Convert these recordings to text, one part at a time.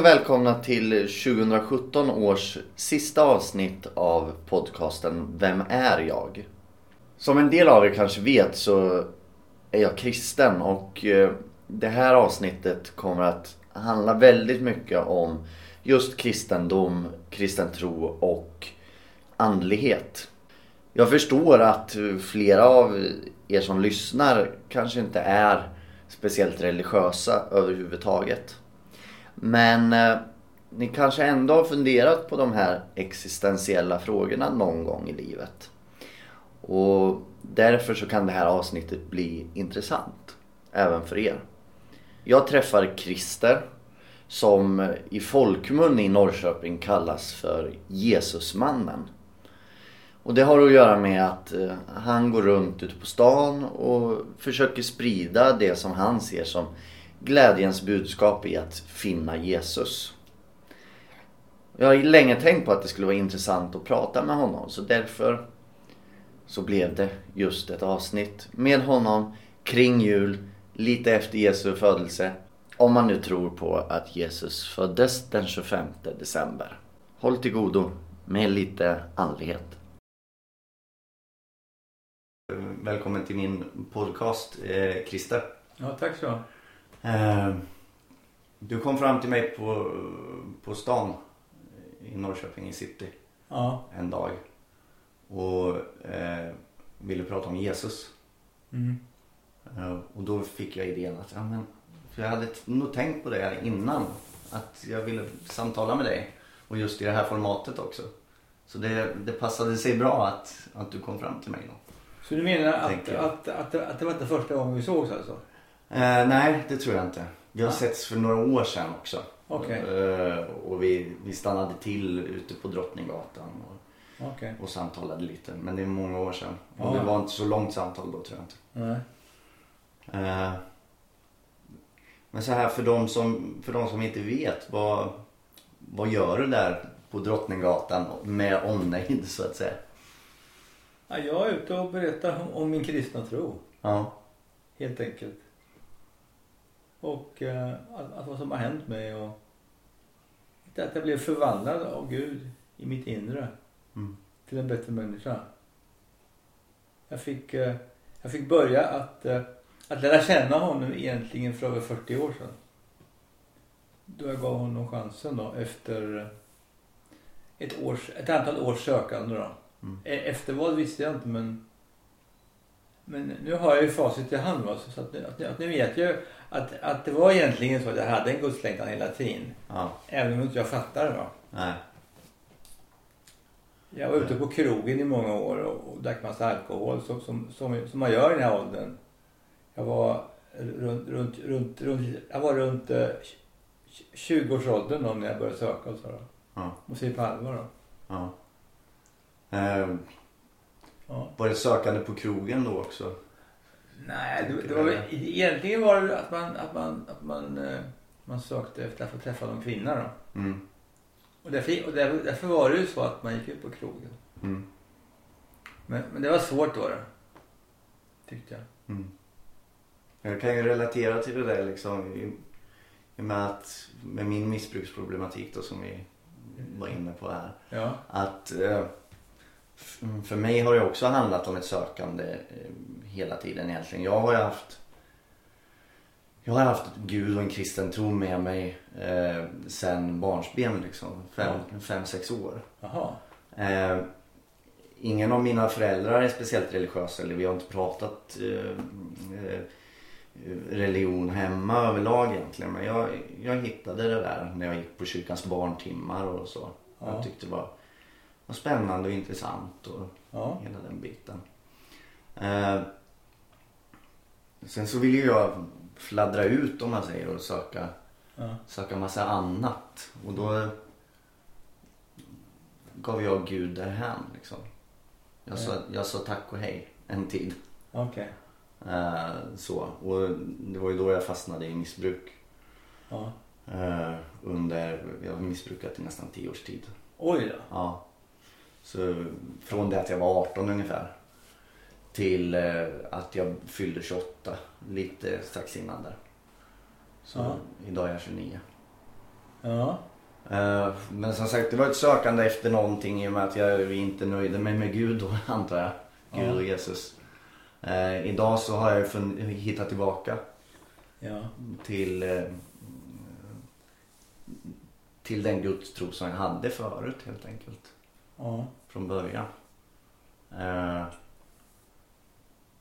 och välkomna till 2017 års sista avsnitt av podcasten Vem är jag? Som en del av er kanske vet så är jag kristen och eh, det här avsnittet kommer att handla väldigt mycket om just kristendom, kristen tro och andlighet. Jag förstår att flera av er som lyssnar kanske inte är speciellt religiösa överhuvudtaget. Men eh, ni kanske ändå har funderat på de här existentiella frågorna någon gång i livet. Och därför så kan det här avsnittet bli intressant. Även för er. Jag träffar Christer som i folkmun i Norrköping kallas för Jesusmannen. Och det har att göra med att eh, han går runt ute på stan och försöker sprida det som han ser som glädjens budskap i att finna Jesus. Jag har länge tänkt på att det skulle vara intressant att prata med honom så därför så blev det just ett avsnitt med honom kring jul, lite efter Jesu födelse. Om man nu tror på att Jesus föddes den 25 december. Håll till godo med lite andlighet. Välkommen till min podcast, eh, Christer. Ja, tack så. Eh, du kom fram till mig på, på stan i Norrköping i city Ja. en dag och eh, ville prata om Jesus. Mm. Eh, och då fick jag idén att, ja men, för jag hade nog tänkt på det innan, att jag ville samtala med dig och just i det här formatet också. Så det, det passade sig bra att, att du kom fram till mig då. Så du menar att, att, att, att, det var inte första gången vi sågs alltså? Eh, nej, det tror jag inte. Vi har Ah. setts för några år sedan också. Okej. Eh, och vi, vi stannade till ute på Drottninggatan och, Okej. och samtalade lite. Men det är många år sedan. Och det var inte så långt samtal då tror jag inte. Nej. Eh, men så här för de som, för de som inte vet. Vad, vad gör du där på Drottninggatan med omnejd så att säga? Ja, jag är ute och berättar om, om min kristna tro. Ja. Helt enkelt. Och eh, att, att vad som har hänt mig och att jag blev förvandlad av Gud i mitt inre Mm. till en bättre människa. Jag fick, eh, jag fick börja att, eh, att lära känna honom egentligen för över 40 år sedan. Då jag gav honom chansen då efter ett, års, ett antal års sökande då. Mm. E- Efter vad visste jag inte men men nu har jag ju facit i hand va? så att nu, att nu, att nu vet jag ju att, att det var egentligen så att jag hade en gudslängtan hela tiden. Ja. Även om inte jag fattade det va. Nej. Jag var ute på krogen i många år och, och drack massa alkohol som, som, som, som man gör i den här åldern. Jag var runt, runt, runt, runt, jag var runt eh, 20-årsåldern då när jag började söka och så då. Ja. Och se på allvar då. Ja. Eh, Ja. var det sökande på krogen då också? Nej, det, det var egentligen var det att man, att man, att man, eh, man sökte efter att få träffa någon kvinna då. Mm. Och därför, och därför, därför var det ju så att man gick ut på krogen. Mm. Men, men det var svårt då. då tyckte jag. Mm. Jag kan ju relatera till det där liksom. I, i med att med min missbruksproblematik då som vi var inne på här. Ja. Att eh, för mig har det också handlat om ett sökande eh, hela tiden egentligen. Jag har ju haft jag har haft Gud och en kristen tro med mig eh, sen barnsben liksom. Fem, fem, sex år. Eh, ingen av mina föräldrar är speciellt religiösa eller vi har inte pratat eh, eh, religion hemma överlag egentligen. Men jag, jag hittade det där när jag gick på kyrkans barntimmar och så. Ja. Jag tyckte det var, var spännande och intressant och Ja. hela den biten. Eh, sen så ville ju jag fladdra ut om man säger och söka, Ja. söka massa annat. Och då gav jag Gud därhän liksom. Jag sa, jag sa tack och hej en tid. Okej. Eh, så. Och det var ju då jag fastnade i missbruk. Ja. Eh, under, jag har missbrukat i nästan tio års tid. Oj då. Ja. Så från det att jag var 18 ungefär. Till eh, att jag fyllde 28. Lite strax innan där. Så Ja. idag är jag 29. Ja. Eh, men som sagt det var ett sökande efter någonting i och med att jag inte nöjde mig med Gud då antar jag. Gud Ja. och Jesus. Eh, idag så har jag hittat tillbaka Ja. till, till den gudstro som jag hade förut helt enkelt. Ja. Från början. Eh,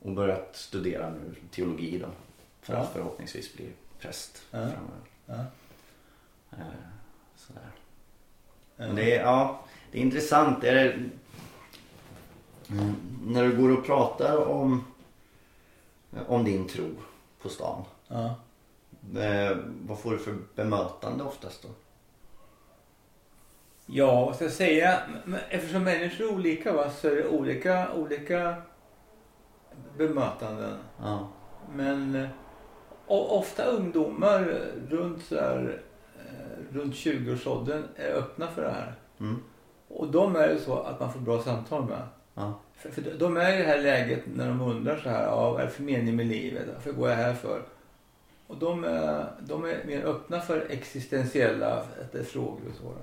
och börjat studera nu teologi då. För Ja. att förhoppningsvis bli präst Ja. framöver. Eh, sådär. Men det är, ja, det är intressant. Är det, mm, när du går och pratar om, om din tro på stan. Eh, vad får du för bemötande oftast då? Ja, vad ska jag säga? Eftersom människor är olika va, så är det olika, olika bemötanden. Ja. Men eh, ofta ungdomar runt, så här, eh, runt 20-årsåldern är öppna för det här. Mm. Och de är det så att man får bra samtal med. Ja. För, för de är i det här läget när de undrar så här, ja, vad är det för mening med livet? Varför går jag här för? Och de, är- de är mer öppna för existentiella frågor och så.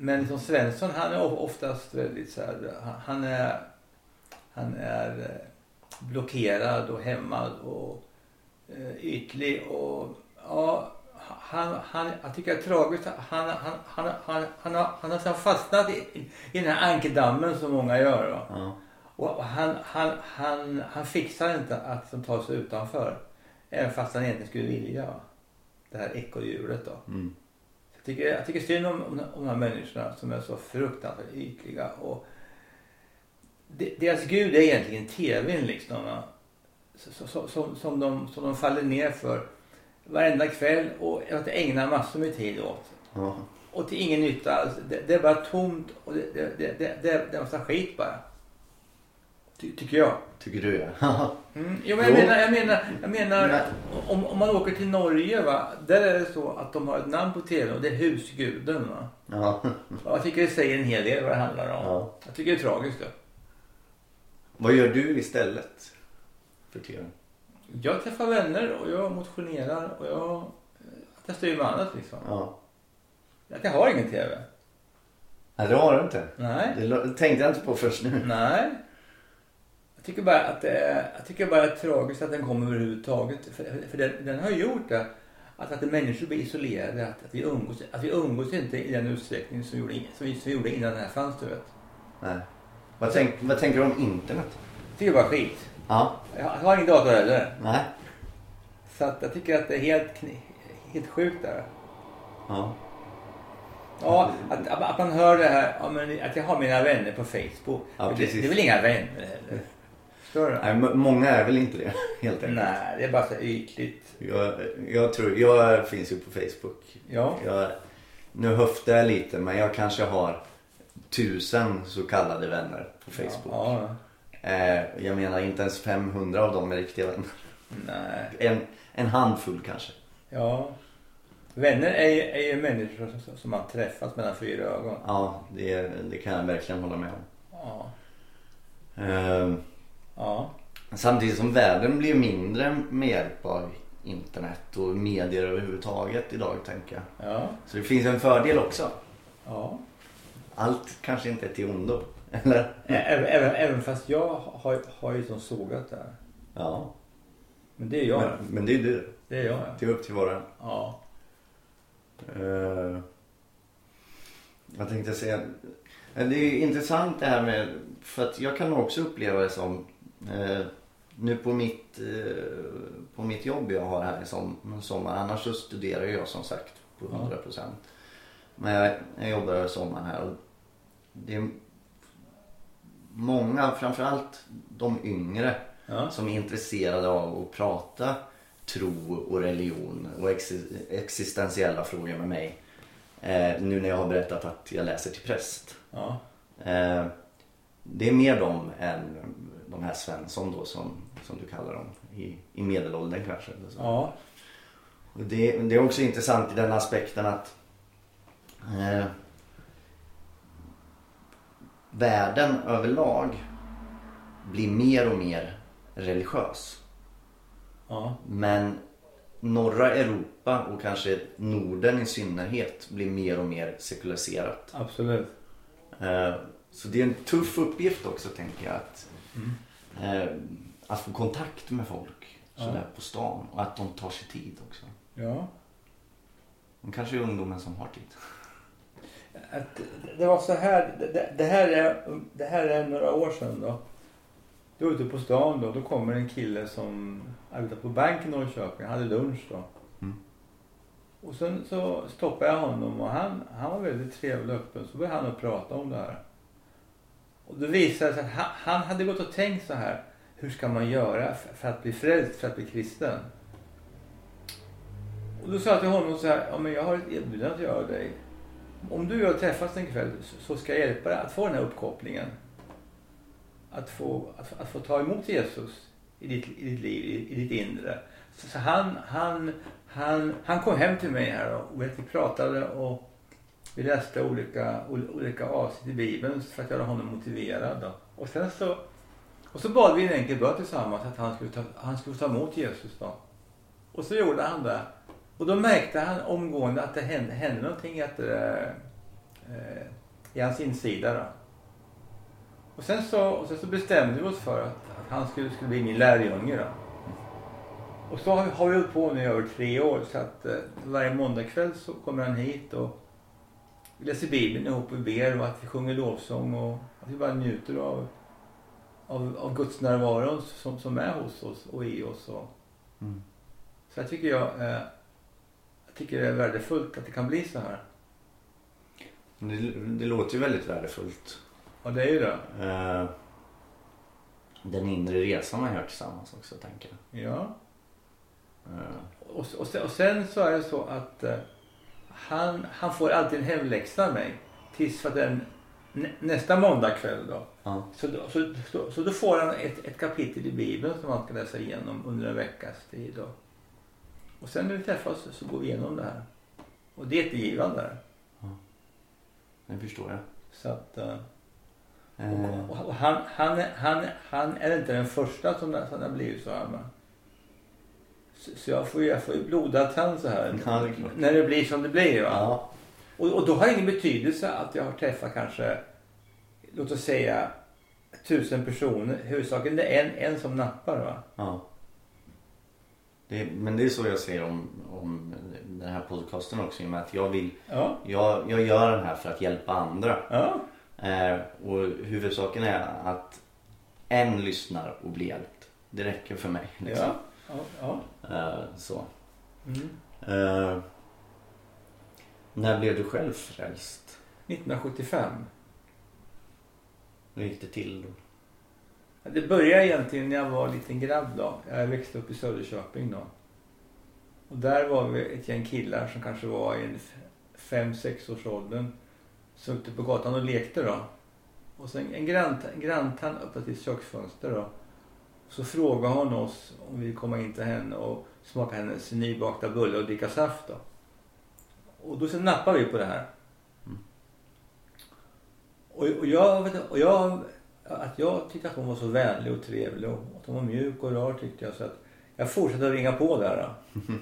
Då. Men som Svensson, han är of- oftast väldigt så här, han- är, han är eh, blockerad och hämmad och eh, ytlig och ja, han, han, jag tycker det är tragiskt. Han, han, han, han, han, har, han har fastnat i, i den här ankedammen som många gör. Va? Ja. Och han, han, han, han fixar inte att som tar sig utanför. Även fast han egentligen skulle vilja. Det här ekorrhjulet då. Mm. Tycker, jag tycker synd om, om, om de här människorna som är så fruktansvärt ytliga. Och de, deras gud är egentligen tvn liksom. Va? Så, så, som, som, de, som de faller ner för varenda kväll och att ägna massor med tid åt. Ja. Och till ingen nytta alls. Det, det är bara tomt och det, det, det, det, det, är massa skit bara. Ty, tycker jag. Tycker du ja. Mm. Jo, men jag menar, jag menar, jag menar om, om man åker till Norge va. Där är det så att de har ett namn på tv och det är husguden va. ja. Jag tycker det säger en hel del vad det handlar om. Ja. Jag tycker det är tragiskt det. Vad gör du istället? För tv? Jag träffar vänner och jag motionerar och jag eh, testar ju med annat liksom. Ja. Jag har ingen tv. Nej det har du inte. Nej. Det tänkte jag inte på först nu. Nej. Jag tycker bara att det är, jag tycker bara att det är tragiskt att den kommer överhuvudtaget. För, för den, den har gjort det. Att, att människor blir isolerade. Att, att, vi umgås, att vi umgås inte i den utsträckning som, gjorde, som, vi, som vi gjorde innan den här fanns du vet. Nej. Vad, tänk, vad tänker du om internet? Jag tycker bara skit. Ja. Jag har- jag har ingen dator heller. Nej. Så att jag tycker att det är helt, helt sjukt där. Ja. Ja, att, att, man hör det här, att jag har mina vänner på Facebook. Ja, det, det är väl inga vänner heller? Förstår du? Nej, många är väl inte det helt enkelt. Nej, det är bara så ytligt. Jag, jag tror, jag finns ju på Facebook. Ja. Jag, nu höftar jag lite men jag kanske har tusen så kallade vänner på Facebook. Ja, ja. Eh, jag menar inte ens 500 av dem är riktiga vänner. Nej. En, en handfull kanske. Ja. Vänner är, ju- är ju människor som, som man träffas mellan fyra ögon. Ja, det, det kan jag verkligen hålla med om. Ja. Eh, Ja. samtidigt som världen blir mindre med hjälp av internet och medier överhuvudtaget idag tänker jag. Ja. Så det finns en fördel också. Ja. Allt kanske inte är till ondo. Eller? Även, även, även fast jag har, har ju som sågat där. Ja. Men det är jag. Men, men det är du. Det är jag. ja. Det är upp till en. Ja. Eh, vad tänkte jag säga? Det är intressant det här med, för att jag kan också uppleva det som, eh, nu på mitt, eh, på mitt jobb jag har här i som, sommar, annars så studerar jag som sagt på Ja. 100%. Men jag, jag jobbar över sommaren här och det är många, framförallt de yngre, Ja. som är intresserade av att prata tro och religion och ex- existentiella frågor med mig. Eh, nu när jag har berättat att jag läser till präst. Ja. Eh, det är mer de än de här Svensson då som, som du kallar dem. I, i medelåldern kanske. Eller så. Ja. Och det, det är också intressant i den aspekten att eh, världen överlag blir mer och mer religiös. Ja. Men norra Europa och kanske Norden i synnerhet blir mer och mer sekulariserat. Absolut. Eh, Så det är en tuff uppgift också tänker jag. Att, eh, att få kontakt med folk sådär på stan och att de tar sig tid också. Ja. Men kanske är ungdomen som har tid. Att det var så här. Det, det, här är, det här är några år sedan då. Då var ute på stan då. Då kommer en kille som arbetar på banken i Norrköping. Han hade lunch då. Mm. Och sen så stoppade jag honom och han, han var väldigt trevlig och öppen. Så började han att prata om det här. Och då visade det sig att han, han hade gått och tänkt så här. Hur ska man göra för, för att bli frälst, för att bli kristen? Och då sa jag till honom så här. Ja men jag har ett erbjudande att göra dig. Om du och jag träffas en kväll så- ska jag hjälpa dig att få den här uppkopplingen. Att få, att, att få ta emot Jesus i ditt, i ditt liv, i, i ditt inre. Så, så han, han, han, han kom hem till mig här och vet, vi pratade och vi läste olika, olika avsnitt i Bibeln för att göra honom motiverad. Då. Och sen så, och så bad vi en enkel bön tillsammans att han skulle, ta, han skulle ta emot Jesus. Då. Och så gjorde han det. Och då märkte han omgående att det hände, hände någonting att, eh, eh, i hans insida. Då. Och, sen så, och sen så bestämde vi oss för att, att han skulle, skulle bli min lärjunge. Då. Och så har vi, har vi hållit på nu i över tre år. Så att eh, varje måndagkväll så kommer han hit och vi läser Bibeln ihop och ber och att vi sjunger lovsång och att vi bara njuter av, av, av Guds närvaro som, som är hos oss och i oss. Och, Mm. så jag tycker jag, eh, jag tycker det är värdefullt att det kan bli så här. Det, det låter ju väldigt värdefullt. Och det är ju det. Eh, Den inre resan man gör tillsammans också tänker jag. Ja. Eh, Och, och, och sen så är det så att eh, han, han får alltid en hemläxa av mig. Tills för den, nä, nästa måndagkväll då. Ja. Så, då, så, så, så då får han ett, ett kapitel i Bibeln som han ska läsa igenom under en veckas tid. Då. Och sen när vi träffas så går vi igenom det här. Och det är jättegivande. Det förstår jag. Så att, eh, Eh, och, och han, han, han, han är inte den första som, som har blivit så här. Men. Så, så jag får jag får ju blodad tand så här. Ja, det när det blir som det blir. Va? ja. Och, och då har det ingen betydelse att jag har träffat kanske, låt oss säga, tusen personer. Huvudsaken det är en, en som nappar. Va? ja. Det, men det är så jag ser om, om den här podcasten också. I och med att jag vill, Ja. jag, jag gör den här för att hjälpa andra. Ja. Eh, och huvudsaken är att en lyssnar och blir hjälpt. Det räcker för mig. Liksom. Ja. Ja, ja. Eh, så. Mm. Eh, när blev du själv frälst? 1975. Hur gick det till då? Det började egentligen när jag var en liten grabb då. Jag växte upp i Söderköping då. Och där var vi ett gäng killar som kanske var i en fem sex års åldern. Som ute på gatan och lekte då. Och sen en grant, en granntant öppnade sitt köksfönster då. Så frågade hon oss om vi ville komma in till henne och smaka hennes nybakta bulle och dricka saft då. Och då så nappade vi på det här. Och, och, jag, och jag, att jag tyckte att hon var så vänlig och trevlig och att hon var mjuk och rar tyckte jag. Så att jag fortsatte att ringa på där.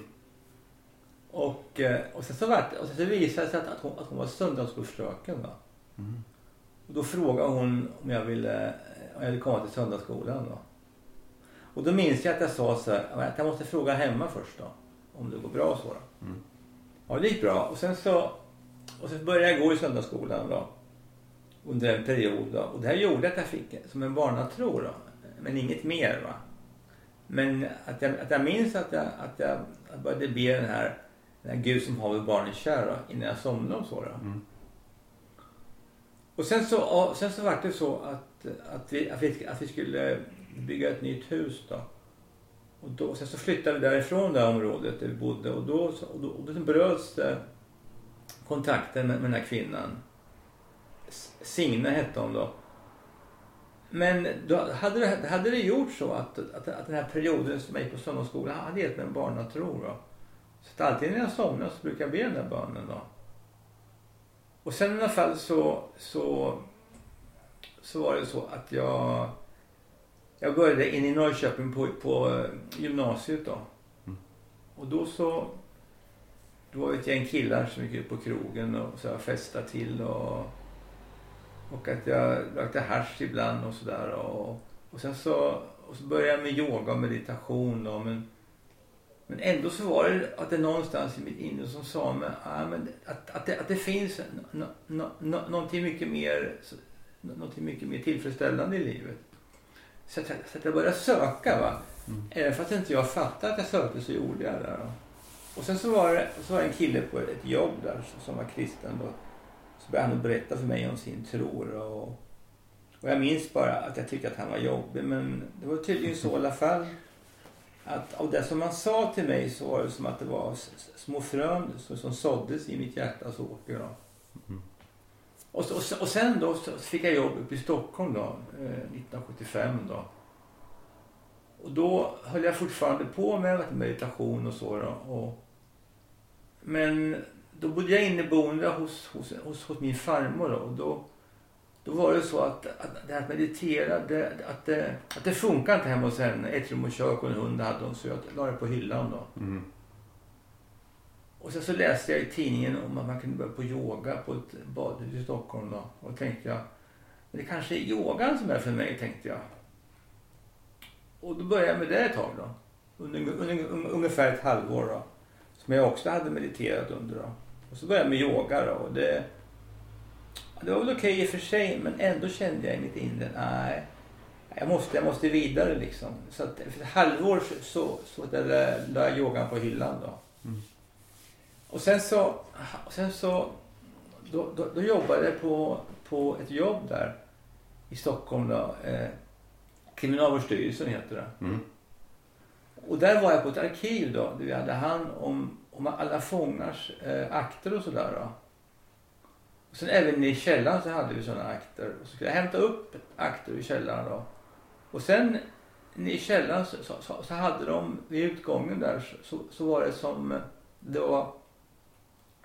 Och, eh, och sen så, vart, och sen så visade det sig att, att, hon, att hon var söndagsskolfröken. Va? Och då frågade hon om jag ville, om jag ville komma till söndagsskolan. Då. Och då minns jag att jag sa så här, att jag måste fråga hemma först då. Om det går bra och så. Då. Mm. Ja, det gick bra. Och sen så och sen började jag gå i söndagsskolan då. under en period. Då. Och det här gjorde att jag fick som en barnatro då. Men inget mer va. Men att jag, att jag minns att jag, att jag började be den här, den här Gud som haver barnen kär då, innan jag somnade och så då. Mm. Och sen så, sen så var det så att, att, vi, att, vi, att vi skulle bygga ett nytt hus då. Och då, sen så flyttade vi därifrån det här området där vi bodde och då, och då, och då bröts det kontakten med, med den här kvinnan. Signe hette hon då. Men då hade det, hade det gjort så att, att, att den här perioden som jag gick på söndagsskolan hade gett mig en barnatro då. Så att alltid när jag somnar så brukar jag be den där bönen då. Och sen i alla fall så, så, så var det så att jag, jag började in i Norrköping på, på eh, gymnasiet då. Och då så, då var det ett gäng killar som gick ut på krogen och så jag festade till och, och att jag rökte hasch ibland och sådär. Och, och sen så, och så började jag med yoga och meditation då, men men ändå så var det att det någonstans i mitt inre som sa mig ah, men att, att, det, att det finns no, no, no, någonting, mycket mer, någonting mycket mer tillfredsställande i livet. Så att, så att jag började söka. Va? Även fast inte jag fattade att jag sökte så gjorde jag det. Då. Och sen så var, det, så var det en kille på ett jobb där som var kristen. Då. Så började han berätta för mig om sin tro. Och, och jag minns bara att jag tyckte att han var jobbig. Men det var tydligen så i alla fall att av det som han sa till mig så var det som att det var små frön som, som såddes i mitt hjärtas åker. Då. Och, och, och sen då så fick jag jobb uppe i Stockholm då, eh, 1975 då. Och då höll jag fortfarande på med meditation och så då. Och, men då bodde jag inneboende hos, hos, hos, hos min farmor då. Och då då var det så att, att det här att meditera, det, att, det, att det funkar inte hemma hos henne. Ett rum och kök och en hund hade hon så jag la det på hyllan då. Mm. Och sen så läste jag i tidningen om att man kunde börja på yoga på ett badhus i Stockholm då. Och tänkte jag, men det kanske är yogan som är för mig tänkte jag. Och då började jag med det ett tag då. Under, under, under, ungefär ett halvår då. Som jag också hade mediterat under då. Och så började jag med yoga då. Och det, det var väl okej i och för sig men ändå kände jag i mitt inre, nej. Jag måste, jag måste vidare liksom. Så att efter ett halvår så, så, så där, la jag yogan på hyllan då. Mm. Och sen så, och sen så då, då, då jobbade jag på, på ett jobb där i Stockholm då. Eh, Kriminalvårdsstyrelsen heter det. Mm. Och där var jag på ett arkiv då. Där vi hade hand om, om alla fångars eh, akter och sådär då. Och sen även i källaren så hade vi sådana akter. Och så skulle jag hämta upp akter i källaren då. Och sen i källaren så, så, så, hade de vid utgången där så, så, så var det som eh, det var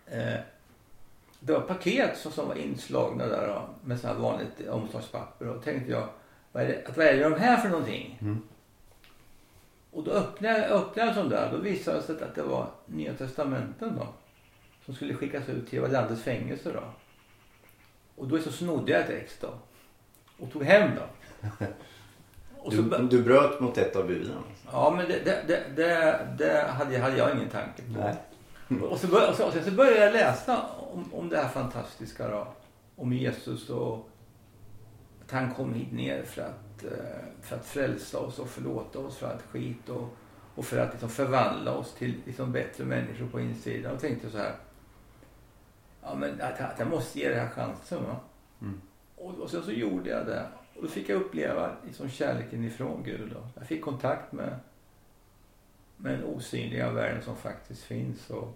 eh, det var paket som, som var inslagna där då, med sådana här vanligt omslagspapper. Och tänkte jag, vad är det, att vad är det de här för någonting? Mm. Och då öppnade jag öppnade jag sån där. Då visade det sig att det var Nya Testamenten då. Som skulle skickas ut till landets fängelser då. Och då så snodde jag ett ex då. Och tog hem då. Och så, Du, du bröt mot ett av buden. alltså. ja men det, det, det, det, det hade, hade jag ingen tanke på. Nej. Och, så bör, och, så, och sen så började jag läsa om, om det här fantastiska då. Om Jesus och att han kom hit ner för att, eh, för att frälsa oss och förlåta oss för allt skit. Och, och för att liksom förvandla oss till liksom bättre människor på insidan. Och tänkte så här. Ja men att, att jag måste ge det här chansen va. Mm. Och, och sen så gjorde jag det. Och då fick jag uppleva liksom kärleken ifrån Gud då. Jag fick kontakt med den osynliga världen som faktiskt finns. Och,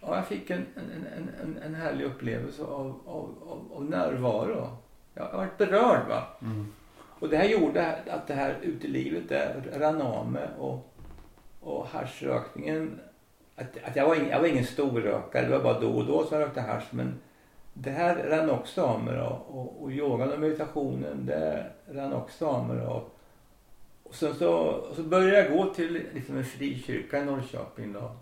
ja, jag fick en, en, en, en, en härlig upplevelse av, av, av, av närvaro. Jag varit berörd va. Mm. Och det här gjorde att det här utelivet där mig och, och haschrökningen. Att, att jag, var ingen, jag var ingen stor rökare, det var bara då och då som jag rökte hasch. Men det här rann också av mig då. Och, och yogan och meditationen, det rann också av mig då. Och sen så, och så började jag gå till liksom en frikyrka i Norrköping då.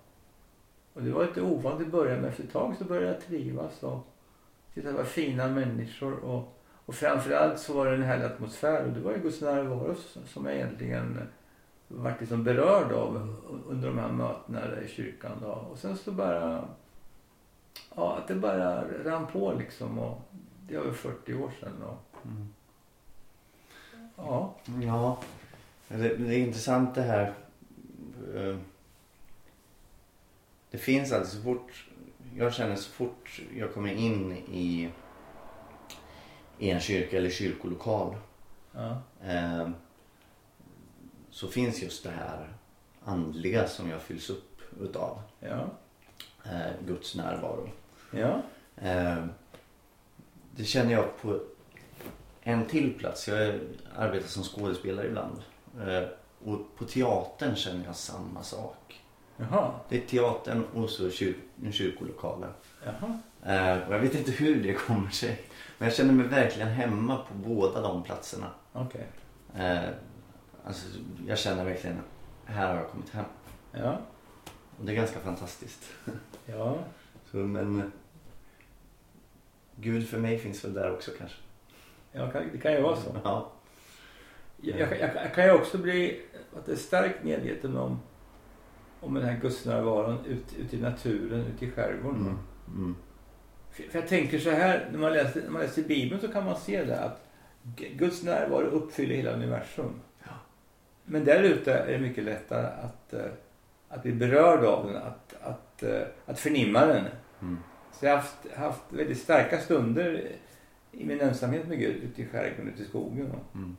Och det var lite ovant i början men efter ett tag så började jag trivas och det var fina människor och, och framförallt så var det en härlig atmosfär och det var ju Guds närvaro som- som jag egentligen vart liksom berörd av under de här mötena i kyrkan då. Och sen så bara, ja att det bara rann på liksom och det över 40 år sedan. Och, ja, Ja, det, det är intressant det här. eh, Det finns alltså så fort, jag känner så fort jag kommer in i, i en kyrka eller kyrkolokal ja, eh, så finns just det här andliga som jag fylls upp utav. ja, Eh, Guds närvaro. ja, Eh, det känner jag på en till plats. Jag arbetar som skådespelare ibland. Eh, och på teatern känner jag samma sak. jaha, Det är teatern och så kyr- en kyrkolokalen. jaha, Eh, och jag vet inte hur det kommer sig. Men jag känner mig verkligen hemma på båda de platserna. okej, Eh, alltså, jag känner verkligen, här har jag kommit hem. ja, Och det är ganska fantastiskt. ja, Så, men Gud för mig finns väl där också kanske. ja det kan ju vara så. Ja. Jag, jag, jag, kan ju också bli att det är starkt medveten om, om den här gudsnärvaron ute ut i naturen, ute i skärgården. Mm. Mm. För, för jag tänker så här, när man, läser, när man läser Bibeln så kan man se det att Guds närvaro uppfyller hela universum. Ja. Men där ute är det mycket lättare att, eh, att bli berörd av den, att, att, eh, att förnimma den. Mm. Så jag har haft, haft väldigt starka stunder i min ensamhet med Gud ute i skärgården, ute i skogen. Mm.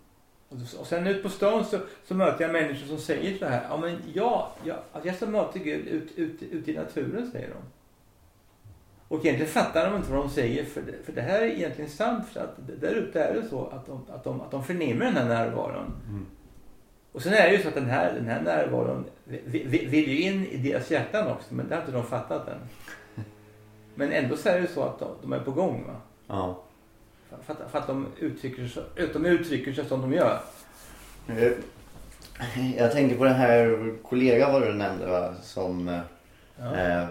Och, sen ut på stan så, så möter jag människor som säger så här. Ja men ja, ja att jag ska möta Gud ute ut, ut i naturen säger de. Och egentligen fattar de inte vad de säger för det, för det här är egentligen sant. För att där ute är det så att de, att de, att de förnimmer den här närvaron. Mm. Och sen är det ju så att den här, den här närvaron vi- vi- vill ju in i deras hjärtan också. Men det har inte de fattat än. Men ändå så är det så att de, de är på gång. Va? Ja. För, att, för att de uttrycker, sig, de uttrycker sig som de gör. Eh, Jag tänker på den här kollega vad du nämnde va? Som eh, Ja. eh,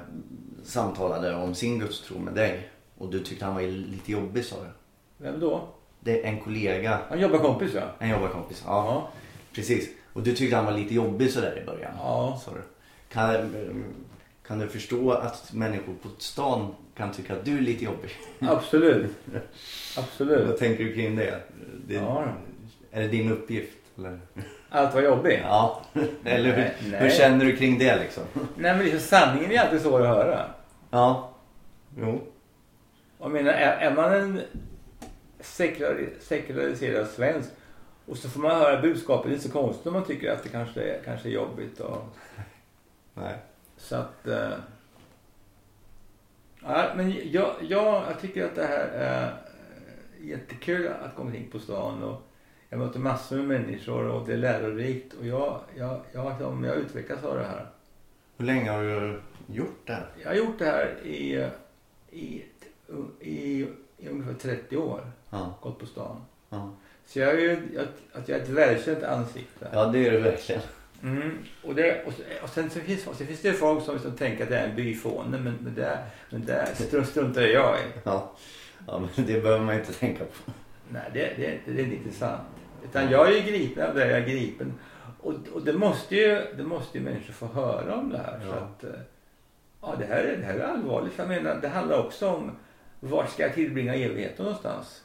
samtalade om sin gudstro med dig. Och du tyckte han var lite jobbig sa du. Vem då? Det är en kollega, Han jobbar kompis ja. en jobbarkompis. Ja, Ja. precis. Och du tyckte han var lite jobbig sådär i början. Ja. Du. Kan, kan du förstå att människor på stan kan tycka att du är lite jobbig? Absolut. Absolut. Vad tänker du kring det? det Ja. Är det din uppgift? Eller? Allt var jobbigt. Ja, eller hur, Nej, hur känner du kring det liksom? Nej men liksom, sanningen är alltid svår att höra. Ja, jo. Jag menar, är, är man en sekulari, sekulariserad svensk och så får man höra budskapet, det är inte så konstigt om man tycker att det kanske är, kanske är jobbigt. Och, Nej. Så att... Eh, ja, men jag, jag, jag tycker att det här är eh, jättekul att komma in på stan och jag möter massor med människor och det är lärorikt och jag, jag, jag, liksom, jag utvecklas av det här. Hur länge har du gjort det här? Jag har gjort det här i, i, i, i ungefär 30 år. Ja, Gått på stan. ja. Så jag är ju jag, att jag är ett välkänt ansikte. ja det är det verkligen. Mm. Och, det, och, och sen så finns, så finns det folk som liksom tänker att det är en byfåne. Men, men, det, men det strunt- struntar jag i. Ja. ja, men det behöver man inte tänka på. Nej, det, det, det är inte sant. Utan jag är ju gripen av det jag är gripen. Och, och det, måste ju, det måste ju människor få höra om det här. Ja. Så att, eh, ja, det, här är, det här är allvarligt. Jag menar, det handlar också om var ska jag tillbringa evigheten någonstans?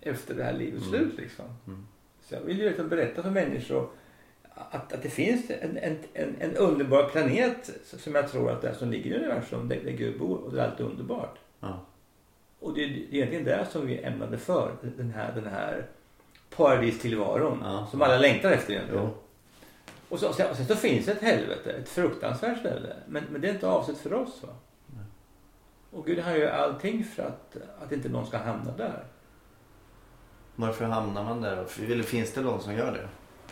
Efter det här livets Mm. slut liksom. Mm. Så jag vill ju liksom berätta för människor att, att det finns en, en, en, underbar planet som jag tror att det är som ligger i universum där, där Gud bor och det är allt underbart. Ja. Och det är egentligen det som vi är ämnade för. Den här, den här paradistillvaron Ja. som alla längtar efter egentligen. Jo. Och, så, och, sen, och sen så finns det ett helvete, ett fruktansvärt ställe. Men, men det är inte avsett för oss va. Och Gud har ju allting för att, att inte någon ska hamna där. Varför hamnar man där? Eller finns det någon som gör det?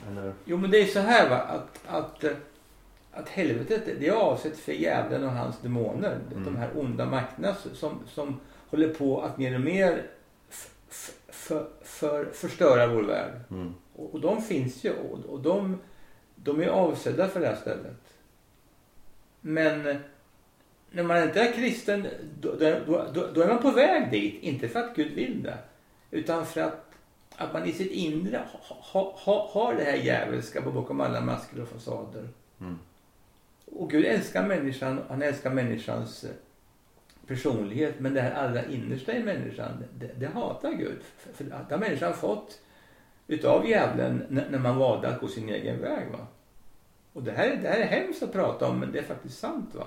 Eller? Jo men det är så här va att, att, eh, att helvetet det är avsett för djävulen och hans demoner. Mm. De här onda makterna som, som håller på att mer och mer för, för, förstöra vår värld. Mm. Och, och de finns ju och, och de, de är avsedda för det här stället. Men eh, när man inte är kristen då, då, då, då är man på väg dit. Inte för att Gud vill det. Utan för att, att man i sitt inre ha, ha, ha, har det här djävulska bakom alla masker och fasader. Mm. Och Gud älskar människan. Han älskar människans eh, personlighet. Men det här allra innersta i människan, det, det hatar Gud. För, för det har människan fått utav djävulen n- när man valde att gå sin egen väg. Va? Och det här, det här är hemskt att prata om men det är faktiskt sant. va.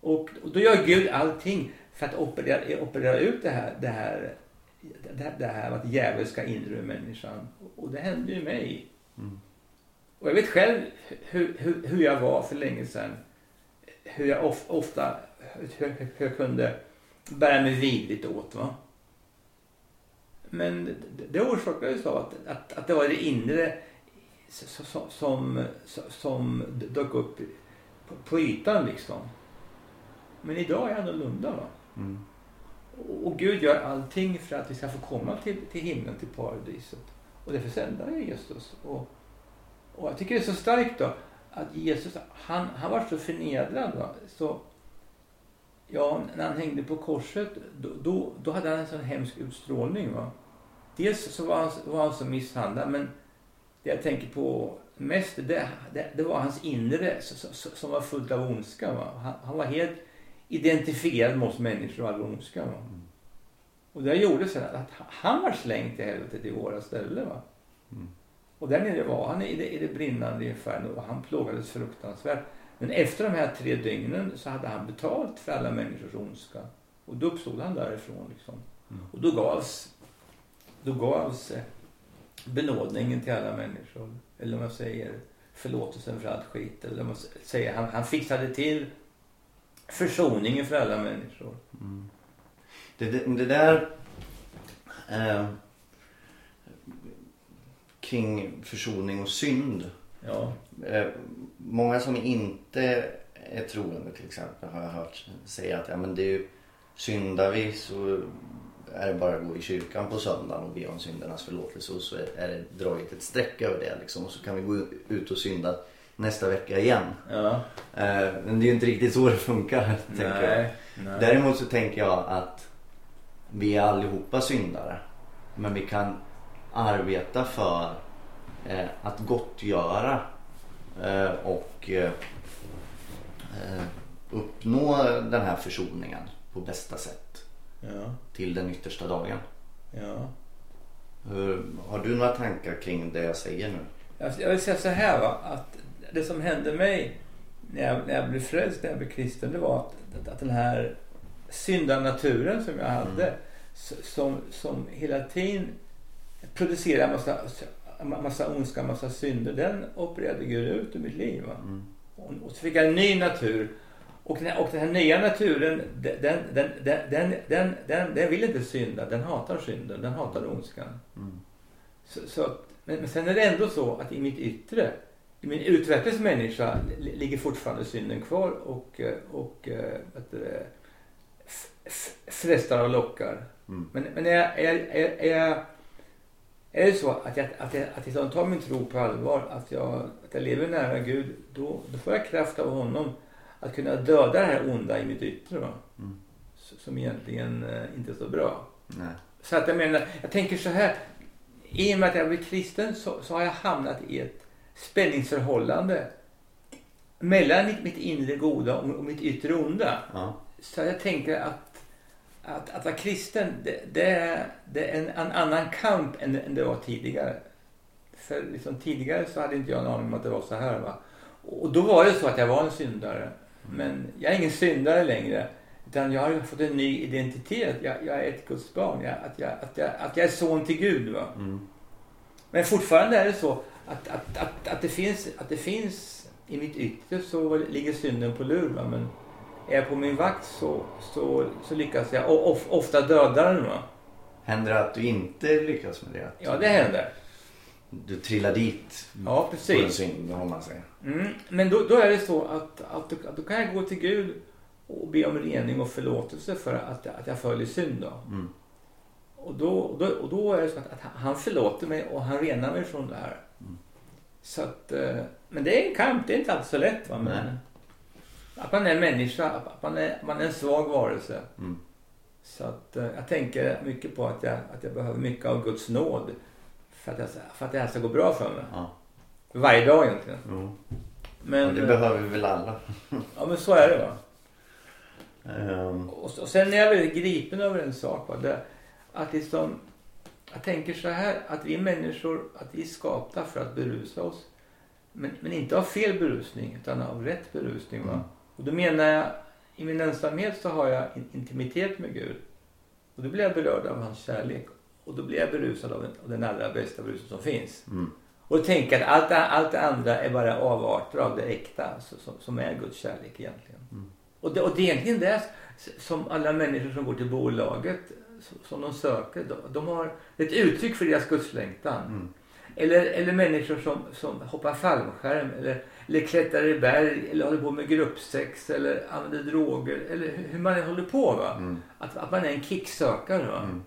Och, och då gör Gud allting för att operera, operera ut det här, det här, det här, det här att djävulen ska inre människan. Och det hände ju mig. Och jag vet själv hur, hur, hur jag var för länge sedan. Hur jag of, ofta hur, hur jag kunde bära mig vidrigt åt. Va? Men det, det orsakades av att, att, att det var det inre som, som, som, som dök upp på, på ytan liksom. Men idag är jag annorlunda. Va? Mm. Och, Gud gör allting för att vi ska få komma till, till himlen, till paradiset. Och därför sänder han Jesus. Och, och jag tycker det är så starkt då att Jesus, han, han var så förnedrad. Va? Så, ja, när han hängde på korset, då, då, då hade han en sån hemsk utstrålning. Va? Dels så var han, var han så misshandlad, men det jag tänker på mest, det, det, det var hans inre som, som, som var fullt av ondska. Va? Han, han var helt identifierad med oss människor och all ondska. Va? Och det gjorde sen att han var slängd till helvetet i våra ställen. Va? Mm. Och där nere var han i det, i det brinnande inferno och han plågades fruktansvärt. Men efter de här tre dygnen så hade han betalt för alla människors ondska. Och då uppstod han därifrån. Liksom. Mm. Och då gavs, då gavs eh, benådningen till alla människor. Eller om man säger förlåtelsen för allt skit. Eller om man säger han, han fixade till försoningen för alla människor. Det, det, det där eh, kring försoning och synd. Ja, Eh, många som inte är troende till exempel har jag hört säga att ja, men det är ju, syndar vi så är det bara att gå i kyrkan på söndagen och be om syndernas förlåtelse och så är, är det dragit ett streck över det liksom och så kan vi gå ut och synda nästa vecka igen. ja. Eh, men det är ju inte riktigt så det funkar nej, nej. Däremot så tänker jag att vi är allihopa syndare. Men vi kan arbeta för eh, att gottgöra eh, och eh, eh, uppnå den här försoningen på bästa sätt Ja, till den yttersta dagen. ja. Hur, har du några tankar kring det jag säger nu? Jag jag vill säga så här va, att det som hände mig när jag, när jag blev frälst, när jag blev kristen, det var att, att den här syndanaturen som jag hade, s- som, som hela tiden producerade massa, massa ondska, massa synder, den opererade Gud ut ur mitt liv. Va? Och, och så fick jag en ny natur. Och den, och den här nya naturen, den, den, den, den, den, den, den vill inte synda, den hatar synden, den hatar ondskan. Så, så, att- men, men sen är det ändå så att i mitt yttre, i min utvecklades människa li- ligger fortfarande synden kvar och, eh, och eh, vet du, frestar och lockar. Mm. Men, men är, jag- är, är, är, jag- är det så att jag, att, jag, att jag tar min tro på allvar, att jag, att jag lever nära Gud, då, då får jag kraft av honom att kunna döda det här onda i mitt yttre. Va? Mm. Som egentligen eh, inte är så bra. Nej. Så att jag menar, jag tänker så här. I och med att jag blev kristen så, så har jag hamnat i ett spänningsförhållande mellan mitt, inre goda och, och mitt yttre onda. Ja. Så jag tänker att, att, att vara kristen, det, det, är, det är en, en annan kamp än, än det var tidigare. För liksom tidigare så hade inte jag en aning om att det var så här. Va? Och då var det så att jag var en syndare. Men jag är ingen syndare längre. Utan jag har fått en ny identitet. Jag, jag är ett Guds barn. Jag, att, jag, att, jag, att jag är son till Gud. Va? Mm. Men fortfarande är det så att, att, att, att, det, finns, att det finns i mitt yttre så ligger synden på lur. Va? Men är jag på min vakt så, så, så lyckas jag och of, ofta döda den. Va? Händer det att du inte lyckas med det? Att Ja, det händer. Du trillar dit Ja, på en precis. synd om man säger. Mm. Men då, då är det så att, att, att då kan jag gå till Gud och be om rening och förlåtelse för att, att jag följer synd. Då. Mm. Och, då, och, då, och då är det så att, att han förlåter mig och han renar mig från det här. Mm. Så att, eh, men det är en kamp, det är inte alltid så lätt. Va? Men, Nej. att man är en människa, att man är, man är en svag varelse. Mm. Så att, eh, jag tänker mycket på att jag, att jag behöver mycket av Guds nåd för att, jag, för att det här ska gå bra för mig. Ja. Varje dag egentligen. Jo. Men, Och det eh, behöver vi väl alla. Ja men så är det va. Ehm, Och, och sen är jag väldigt gripen över en sak. Va? Det, att liksom, jag tänker så här att vi människor att vi är skapta för att berusa oss. Men, men inte av fel berusning utan av rätt berusning. Va? Mm. Och då menar jag i min ensamhet så har jag in, intimitet med Gud. Och då blir jag berörd av hans kärlek. Och då blir jag berusad av den, av den allra bästa brusen som finns. mm, Och tänka att allt, allt det andra är bara avarter av det äkta alltså, som, som är Guds kärlek egentligen. Mm. Och, det, och det är egentligen det som alla människor som går till bolaget som- de söker. De, de har ett uttryck för deras gudslängtan. Mm. Eller, eller människor som, som hoppar fallskärm eller, eller klättrar i berg eller håller på med gruppsex eller använder droger eller hur- man håller på. Va? mm, Att, att man är en kicksökare. Va? mm.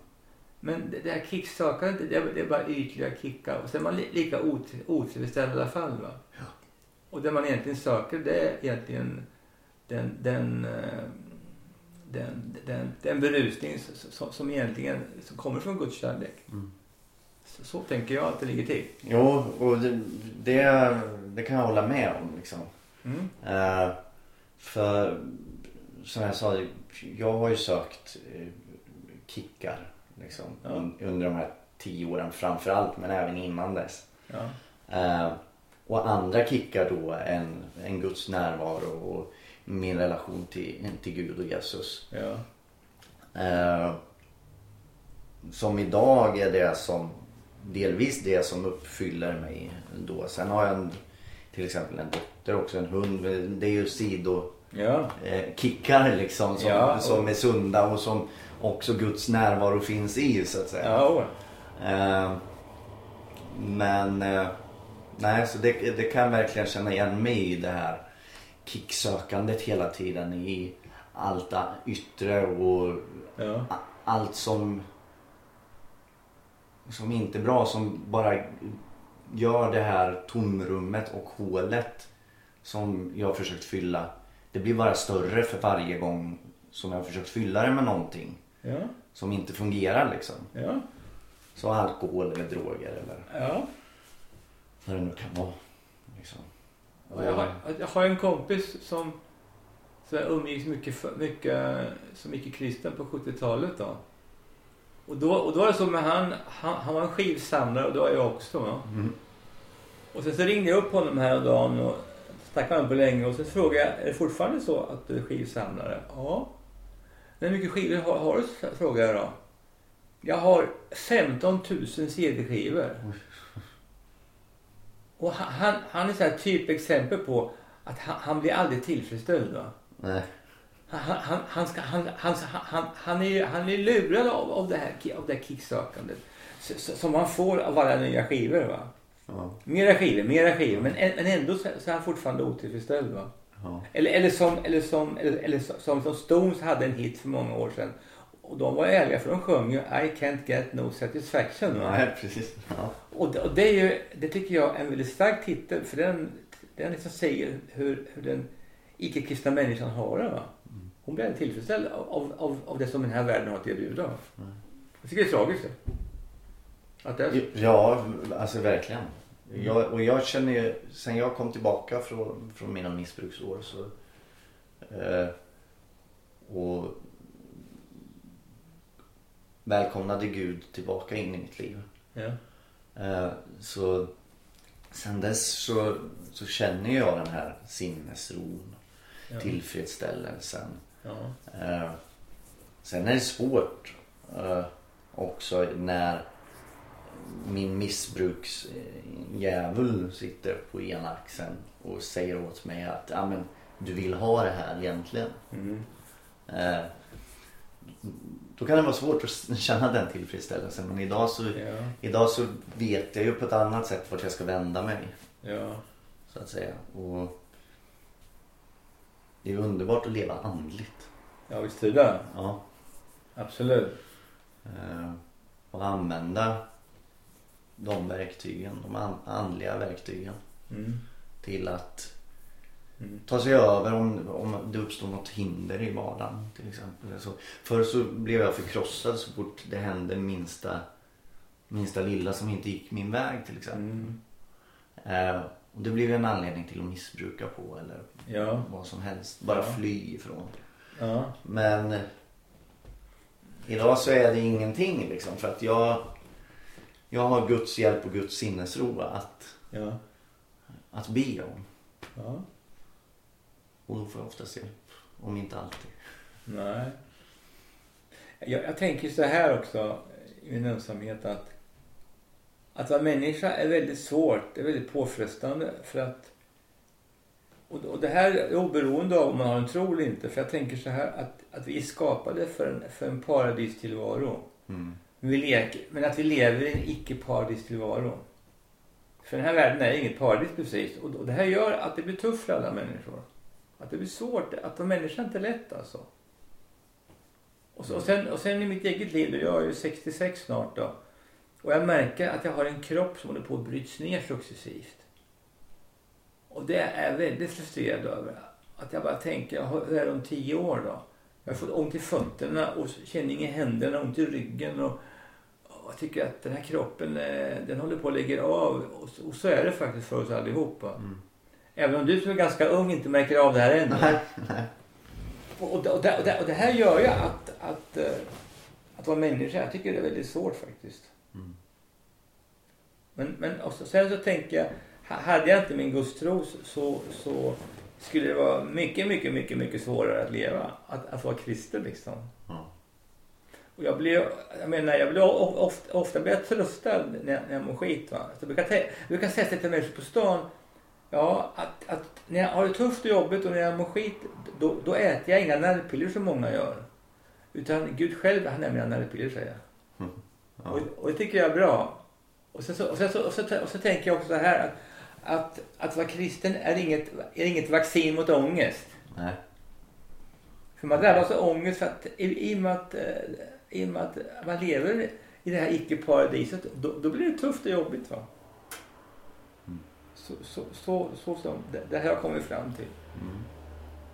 Men det, det här kicksökandet, det, det är bara ytliga kickar. Och så är man li, lika ot, otillfredsställd i alla fall. Va? Ja. Och det man egentligen söker det är egentligen den, den, eh, den, den, den berusning som, som, egentligen som kommer från Guds kärlek. Mm. Så, så tänker jag att det ligger till. Jo, och det, det, det kan jag hålla med om liksom. Mm. Eh, för som jag sa, jag har ju sökt eh, kickar liksom, Ja. un- under de här tio åren framförallt men även innan dess. Ja. Eh, och andra kickar då än, än Guds närvaro och min relation till, till Gud och Jesus. Ja. Eh, som idag är det som delvis det som uppfyller mig då. Sen har jag en, till exempel en dotter också, en hund. Det är ju sido Ja. eh, kickar liksom som, Ja, och- som är sunda och som också Guds närvaro finns i så att säga. Ja. Eh, men eh, nej, så det, det kan jag verkligen känna igen mig i det här kicksökandet hela tiden i allt yttre och Ja. allt som som inte är bra som bara gör det här tomrummet och hålet som jag har försökt fylla. Det blir bara större för varje gång som jag har försökt fylla det med någonting Ja. som inte fungerar liksom. Ja. Så alkohol eller droger eller ja. vad det nu kan vara. Liksom. Och jag, har, jag har en kompis som, som jag umgicks mycket, mycket som gick i kristen på 70-talet. Då. Och, då, och då var det så med han, han, han var en skivsamlare och det var jag också. Va? Mm. Och sen så ringde jag upp honom här dagen och snackade med på länge och så frågade jag, är det fortfarande så att du är skivsamlare? Ja. Hur mycket skivor har, har du? frågade jag då. Jag har 15 000 CD-skivor. Och han, han, han är så här typexempel på att han, han blir aldrig tillfredsställd. Va? Nej. Han, han, han, ska, han, han, han, han, är, han är lurad av, av, det här, ki- av det här kicksökandet. Som han får av alla nya skivor. Va? Ja. Mera skivor, mera skivor. Men, men ändå så, så är han fortfarande otillfredsställd. Va? Ja. Eller, eller, som, eller, som, eller, eller som, som Stones hade en hit för många år sedan. Och de var ärliga för de sjöng ju I can't get no satisfaction. Nej, precis. Ja. Och det, och det, är ju, det tycker jag är en väldigt stark titel. För den, den liksom säger hur, hur den icke-kristna människan har det. Va? Hon blir tillfredsställd av, av, av det som den här världen har att erbjuda. Jag tycker det är tragiskt. det. Att det är så. Ja, alltså verkligen. Jag, och jag känner ju, sen jag kom tillbaka från, från mina missbruksår så eh, och välkomnade Gud tillbaka in i mitt liv. Ja. Eh, så sen dess så, så känner jag den här sinnesron, Ja. tillfredsställelsen. Ja. Eh, sen är det svårt eh, också när min missbruksdjävul sitter på ena axeln och säger åt mig att ja, men, du vill ha det här egentligen. Mm. Eh, då kan det vara svårt att känna den tillfredsställelsen men idag så, Ja. idag så vet jag ju på ett annat sätt vart jag ska vända mig. Ja. Så att säga. Och det är underbart att leva andligt. ja, visst är det. Ja. Absolut. Eh, och använda de verktygen, de an- andliga verktygen Mm. till att Mm. ta sig över om, om det uppstår något hinder i vardagen till exempel. Så, förr så blev jag förkrossad så fort det hände minsta, minsta lilla som inte gick min väg till exempel. Mm. Eh, och det blev en anledning till att missbruka på eller Ja. vad som helst. Bara Ja. fly ifrån. Ja. Men idag så är det ingenting liksom. För att jag, jag har Guds hjälp och Guds sinnesro att, att be om. Och då får oftast hjälp. Om inte alltid. Nej. Jag, jag tänker så här också i min ensamhet att att vara människa är väldigt svårt, det är väldigt påfrestande för att och, och det här är oberoende av om man har en tro eller inte för jag tänker så här att, att vi är skapade för en, för en paradistillvaro. Mm. Vi leker, men att vi lever i en icke-paradistillvaro. För den här världen är inget paradis precis. Och, och det här gör att det blir tufft för alla människor. Att det blir svårt. Att vara människa är inte lätt alltså. Och, så, och, sen, och sen i mitt eget liv, jag är ju 66 snart då. Och jag märker att jag har en kropp som håller på att bryts ner successivt. Och det är jag väldigt frustrerad över. Att jag bara tänker, jag har- hur är det om tio år då? Jag har fått ont i fötterna och känning i händerna, ont i ryggen. Och, och jag tycker att den här kroppen, eh, den håller på att lägga av. Och så, och så är det faktiskt för oss allihopa. Även om du som är ganska ung inte märker av det här ännu. Och, och, det- och, det, och, det, och det här gör ju att, att, eh, att vara människa, jag tycker det är väldigt svårt faktiskt. Men, men och så, sen så tänker jag, ha- hade jag inte min gudstro så, så, skulle det vara mycket, mycket, mycket, mycket svårare att leva. Att, att vara kristen liksom. Ja. Och jag blir, jag menar, jag blir of- ofta, ofta blir jag tröstad när när jag mår skit. Va? Så jag, brukar, jag brukar säga till människor på stan, ja, att, att när jag har det tufft och jobbigt och när jag mår skit, då, då äter jag inga nervpiller som många gör. Utan Gud själv, han är mina nervpiller säger jag. Ja. Och, och det tycker jag är bra. Och, sen så, och, sen så, och, så, och så tänker jag också så här att, att, att vara kristen är inget, är inget vaccin mot ångest. Nej. För man drabbas av ångest för att i, i, och med att, eh, i och med att man lever i det här icke-paradiset då, då blir det tufft och jobbigt. Va? Så, så, så, så som det, det här har kommit fram till.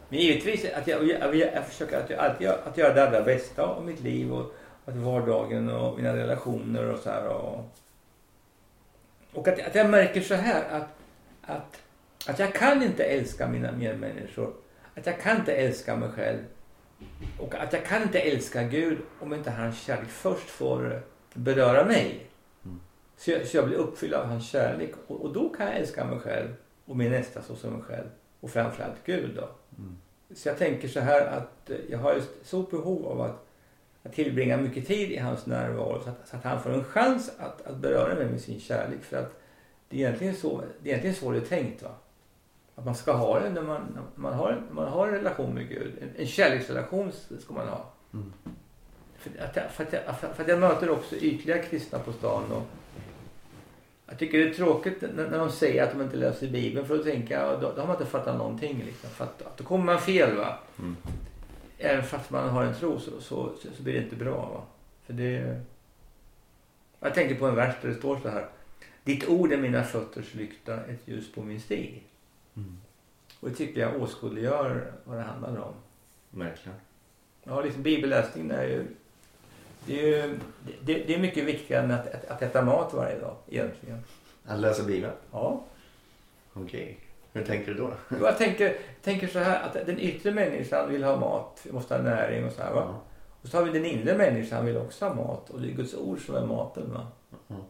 Men givetvis att jag, jag, jag, försöker att, jag, alltid, att göra det allra bästa av mitt liv och att vardagen och mina relationer och så här. Och, och att, att jag märker så här att, att, att jag kan inte älska mina medmänniskor. Att jag kan inte älska mig själv. Och att jag kan inte älska Gud om inte hans kärlek först får beröra mig. Så, jag, så jag blir uppfylld av hans kärlek. Och, och då kan jag älska mig själv och min nästa så som mig själv. Och framförallt Gud då. Så jag tänker så här att eh, jag har ett stort behov av att, att tillbringa mycket tid i hans närvaro så att, så att han får en chans att, att beröra mig med sin kärlek. För att det är egentligen så det är, egentligen så det är tänkt. Va? Att man ska ha det när man, när man, har, en- man har en relation med Gud. En, en kärleksrelation ska man ha. För, att, jag- för, att, jag- för att jag möter också ytliga kristna på stan. Och jag tycker det är tråkigt när, de säger att de inte läser Bibeln. För då tänker jag, då, då har man inte fattat någonting. Liksom. För att, att då kommer man fel. va. Även fast man har en tro så, så, så, blir det inte bra. Va? För det... Jag tänker på en vers där det står så här. Ditt ord är mina fötters lykta, ett ljus på min stig. Och det tycker jag åskådliggör vad det handlar om. Verkligen. Ja, liksom bibelläsningen är ju... Det är, ju, det, det är mycket viktigare än att, att, att äta mat varje dag egentligen. Att läsa Bibeln? Ja. Okej. Hur tänker du då? Jag tänker, tänker så här att den yttre människan vill ha mat, måste ha näring och så här va. Ja. Och så har vi den inre människan vill också ha mat och det är Guds ord som är maten va. Mm.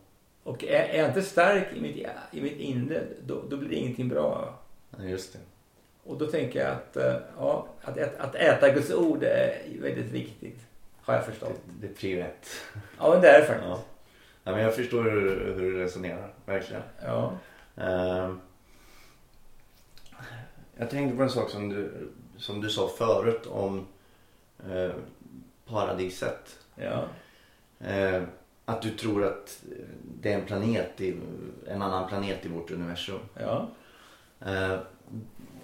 Och är, är jag inte stark i mitt, i mitt inre då, då blir det ingenting bra. Ja, just det. Och då tänker jag att, eh, ja, att, att äta Guds ord är väldigt viktigt. Har jag förstått. Det är prio ett. Ja men det är det faktiskt. Ja. ja, men jag förstår hur, hur du resonerar. Verkligen. Ja. Ehm, jag tänkte på en sak som du, som du sa förut om eh, paradiset. Ja. Eh, att du tror att det är en planet, i, en annan planet i vårt universum. Ja. Eh,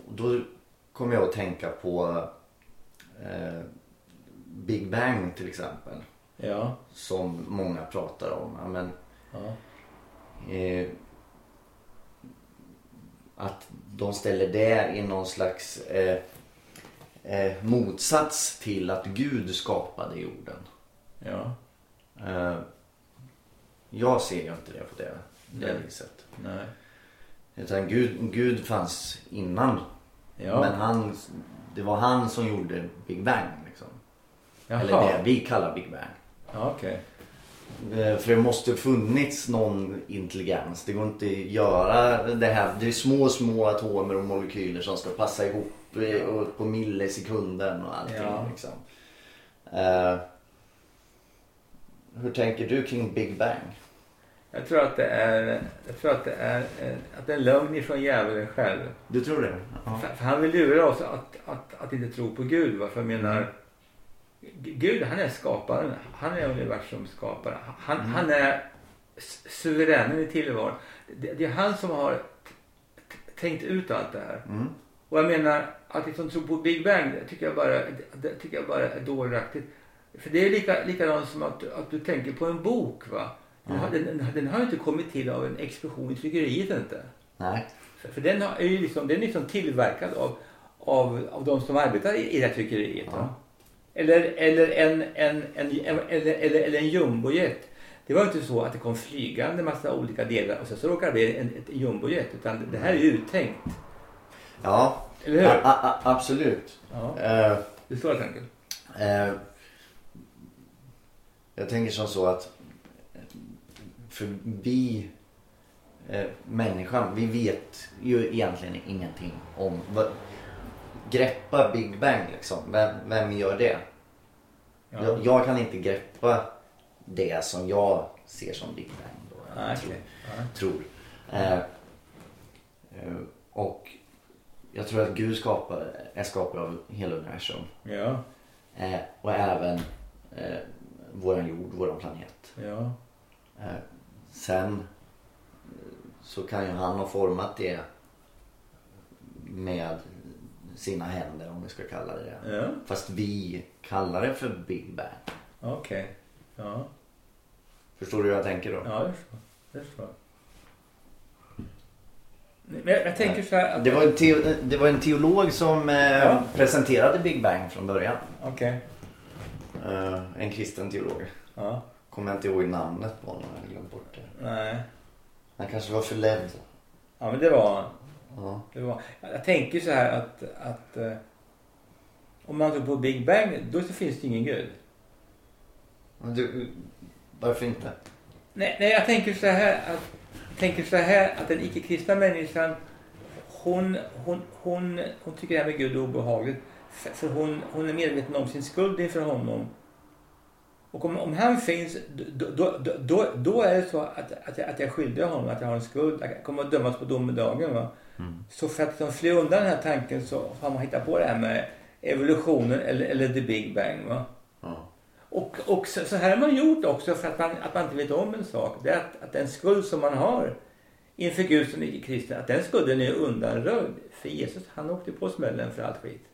då kommer jag att tänka på eh, Big Bang till exempel. Ja. Som många pratar om. Men, Ja. eh, att de ställer det i någon slags eh, eh, motsats till att Gud skapade jorden. Ja. Eh, jag ser ju inte det på det, det Nej. viset. Nej. Utan Gud, Gud fanns innan. Ja. Men han det var han som gjorde Big Bang. Jaha. Eller det vi kallar Big Bang. Ja, okej. Eh, För det måste funnits någon intelligens. Det går inte att göra det här. Det är små, små atomer och molekyler som ska passa ihop eh, på millisekunden och allting. Ja. Liksom. Eh, hur tänker du kring Big Bang? Jag tror att det är, jag tror att det är, att det är en lögn ifrån djävulen själv. Du tror det? Ja. För, för han vill lura oss att, att, att inte tro på Gud. Va? För jag menar, Gud han är skaparen. Han är universums skapare. Han, han är suveränen i tillvaron. Det, det är han som har tänkt ut allt det här. Mm. Och jag menar, att liksom tro på Big Bang, det tycker jag bara, det, tycker jag bara är dåraktigt. För det är lika, likadant som att, att du tänker på en bok. va? Den, har, den, den har ju inte kommit till av en explosion i tryckeriet inte. Nej. För, för den har, är ju liksom, den är liksom tillverkad av, av, av de som arbetar i, i det här tryckeriet. Ja. Eller, eller, en, en, en, en, eller, eller, eller en jumbojet. Det var inte så att det kom flygande massa olika delar och sen så råkade det bli en, ett jumbojet. Utan det här är ju uttänkt. Ja, Eller hur? a- a- absolut. Ja, Eh, det står helt enkelt. Eh, jag tänker som så att för vi eh, människan, vi vet ju egentligen ingenting om vad, greppa Big Bang liksom. Vem, vem gör det? Ja. Jag, jag kan inte greppa det som jag ser som Big Bang. Då, Nej, tror. Ja. tror. Eh, eh, och jag tror att Gud skapar, är skapare av hela universum. Ja, Eh, och även eh, våran jord, våran planet. ja, Eh, sen eh, så kan ju han ha format det med sina händer om vi ska kalla det det. ja. Fast vi kallar det för Big Bang. Okej. Ja, Förstår du hur jag tänker då? ja, det förstår jag. Förstår jag. Men jag, jag tänker så här att... Det var en, teo- det var en teolog som eh, Ja. presenterade Big Bang från början. Okej. Eh, en kristen teolog. Ja. Kommer jag inte ihåg namnet på honom, jag har glömt bort det. Nej. Han kanske var förledd. Ja, men det var. Ja. Det var, jag tänker så här att, att eh, om man tror på Big Bang, då så finns det ingen Gud. Men du, varför inte? Nej, nej jag tänker så här att, tänker så här att den icke-kristna människan hon, hon, hon, hon tycker det här med Gud är obehagligt. För, för hon, hon är medveten om sin skuld inför honom. Och om, om han finns, då, då, då, då, är det så att, att, jag, att jag är skyldig honom, att jag har en skuld. Jag kommer att dömas på domedagen. Va? Så för att fly undan den här tanken så har man hittat på det här med evolutionen eller, eller the big bang. Va? Ja. Och, och så, så här har man gjort också för att man, att man inte vet om en sak. Det är att, att den skuld som man har inför Gud som icke-kristen, att den skulden är undanröjd. För Jesus, han åkte på smällen för allt skit.